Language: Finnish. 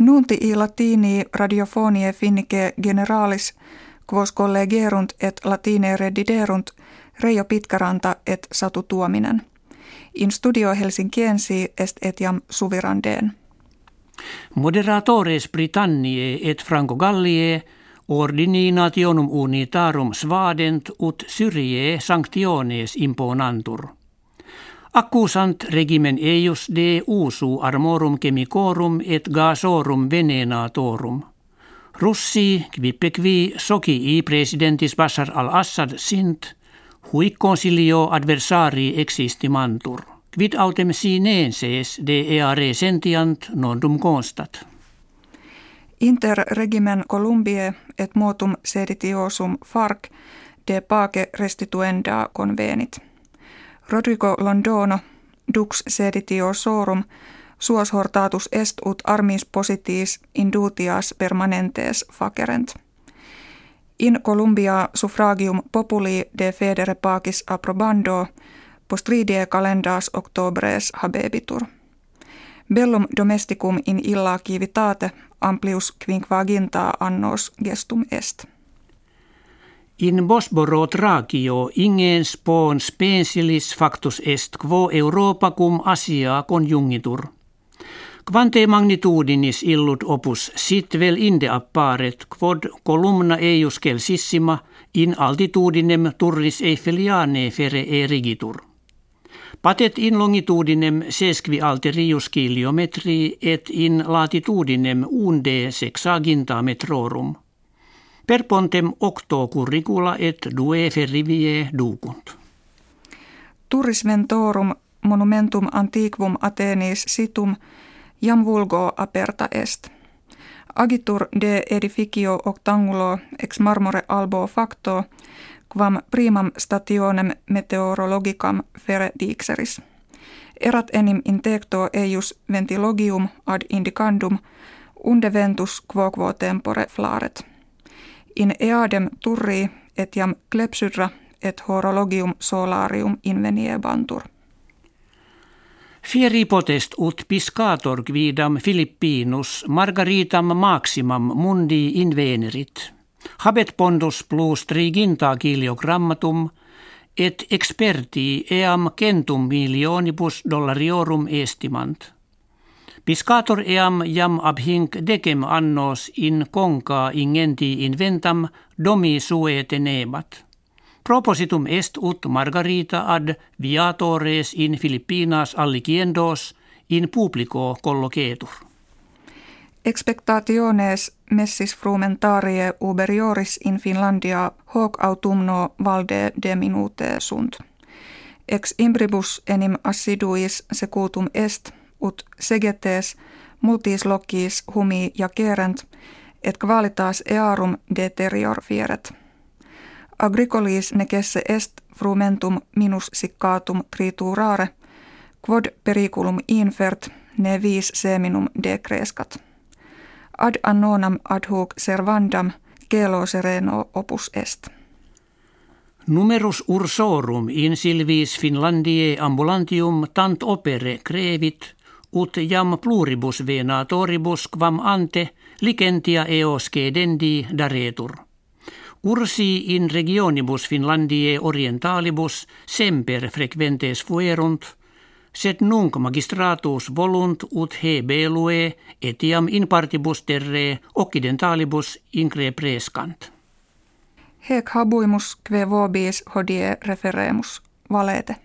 Nunti i latini radiofonie finnike generalis quos collegerunt et latine rediderunt Reijo Pitkäranta et Satu Tuominen. In studio Helsinkiensi est etiam suvirandeen. Moderatores Britanniae et Franco Gallie ordini nationum unitarum svadent ut syrie sanctiones imponantur. Accusant regimen eius de usu armorum chemicorum et gasorum venenatorum. Russi qui soki i presidentis Bashar al-Assad sint, hui consilio adversari existimantur. Quid autem sinenses de eare sentiant nondum constat. Inter regimen Columbie et motum seditiosum FARC de pace restituenda convenit. Rodrigo Londono, dux seditiosorum, suos hortatus est ut armis positis indutias permanentes facerent. In Columbia suffragium populi de federe pacis approbando postridie calendas octobres habebitur. Bellum domesticum in illa civitate amplius quinquaginta annos gestum est. In Bosboro tragio ingens pon spensilis factus est quo Europa cum Asia conjungitur. Quante magnitudinis illut opus sit vel inde apparet quod columna eius celsissima in altitudinem turris Eiffeliane fere erigitur. Patet in longitudinem sesqui alterius kiliometri et in latitudinem unde sexaginta metrorum. Per pontem octo curricula et due ferrivie ducunt. Turismentorum monumentum antiquum Athenis situm jam vulgo aperta est. Agitur de edificio octangulo ex marmore albo facto quam primam stationem meteorologicam fere dixeris. Erat enim intecto eius ventilogium ad indicandum unde ventus quo quo tempore flaret. In eadem turri etiam clepsydra et horologium solarium inveniebantur. Fieri potest ut piscator quidam Filippinus margaritam maximam mundi invenerit. Habet pondus plus triginta kiliogrammatum et experti eam centum milionibus dollariorum estimant. Piscator eam jam abhinc decem annos in conca ingenti inventam domi sue tenebat. Propositum est ut Margarita ad viatores in Filippinas alliciendos in publico collocetur. Expectationes messis frumentarie uberioris in Finlandia hoc autumno valde de minute sunt. Ex imbribus enim assiduis secutum est, ut segetes multis locis humi ja kerent, et qualitas earum deterior fieret. Agricolis necesse est frumentum minus siccatum triturare, quod periculum infert ne vis seminum decrescat ad annonam ad hoc servandam gelo sereno opus est. Numerus ursorum in silvis Finlandie ambulantium tant opere crevit, ut jam pluribus venatoribus quam ante licentia eos cedendi daretur. Ursi in regionibus Finlandie orientalibus semper frequentes fuerunt – sed nunc magistratus volunt ut he belue etiam in partibus terre occidentalibus incre prescant. Hec habuimus kve vobis hodie referemus valete.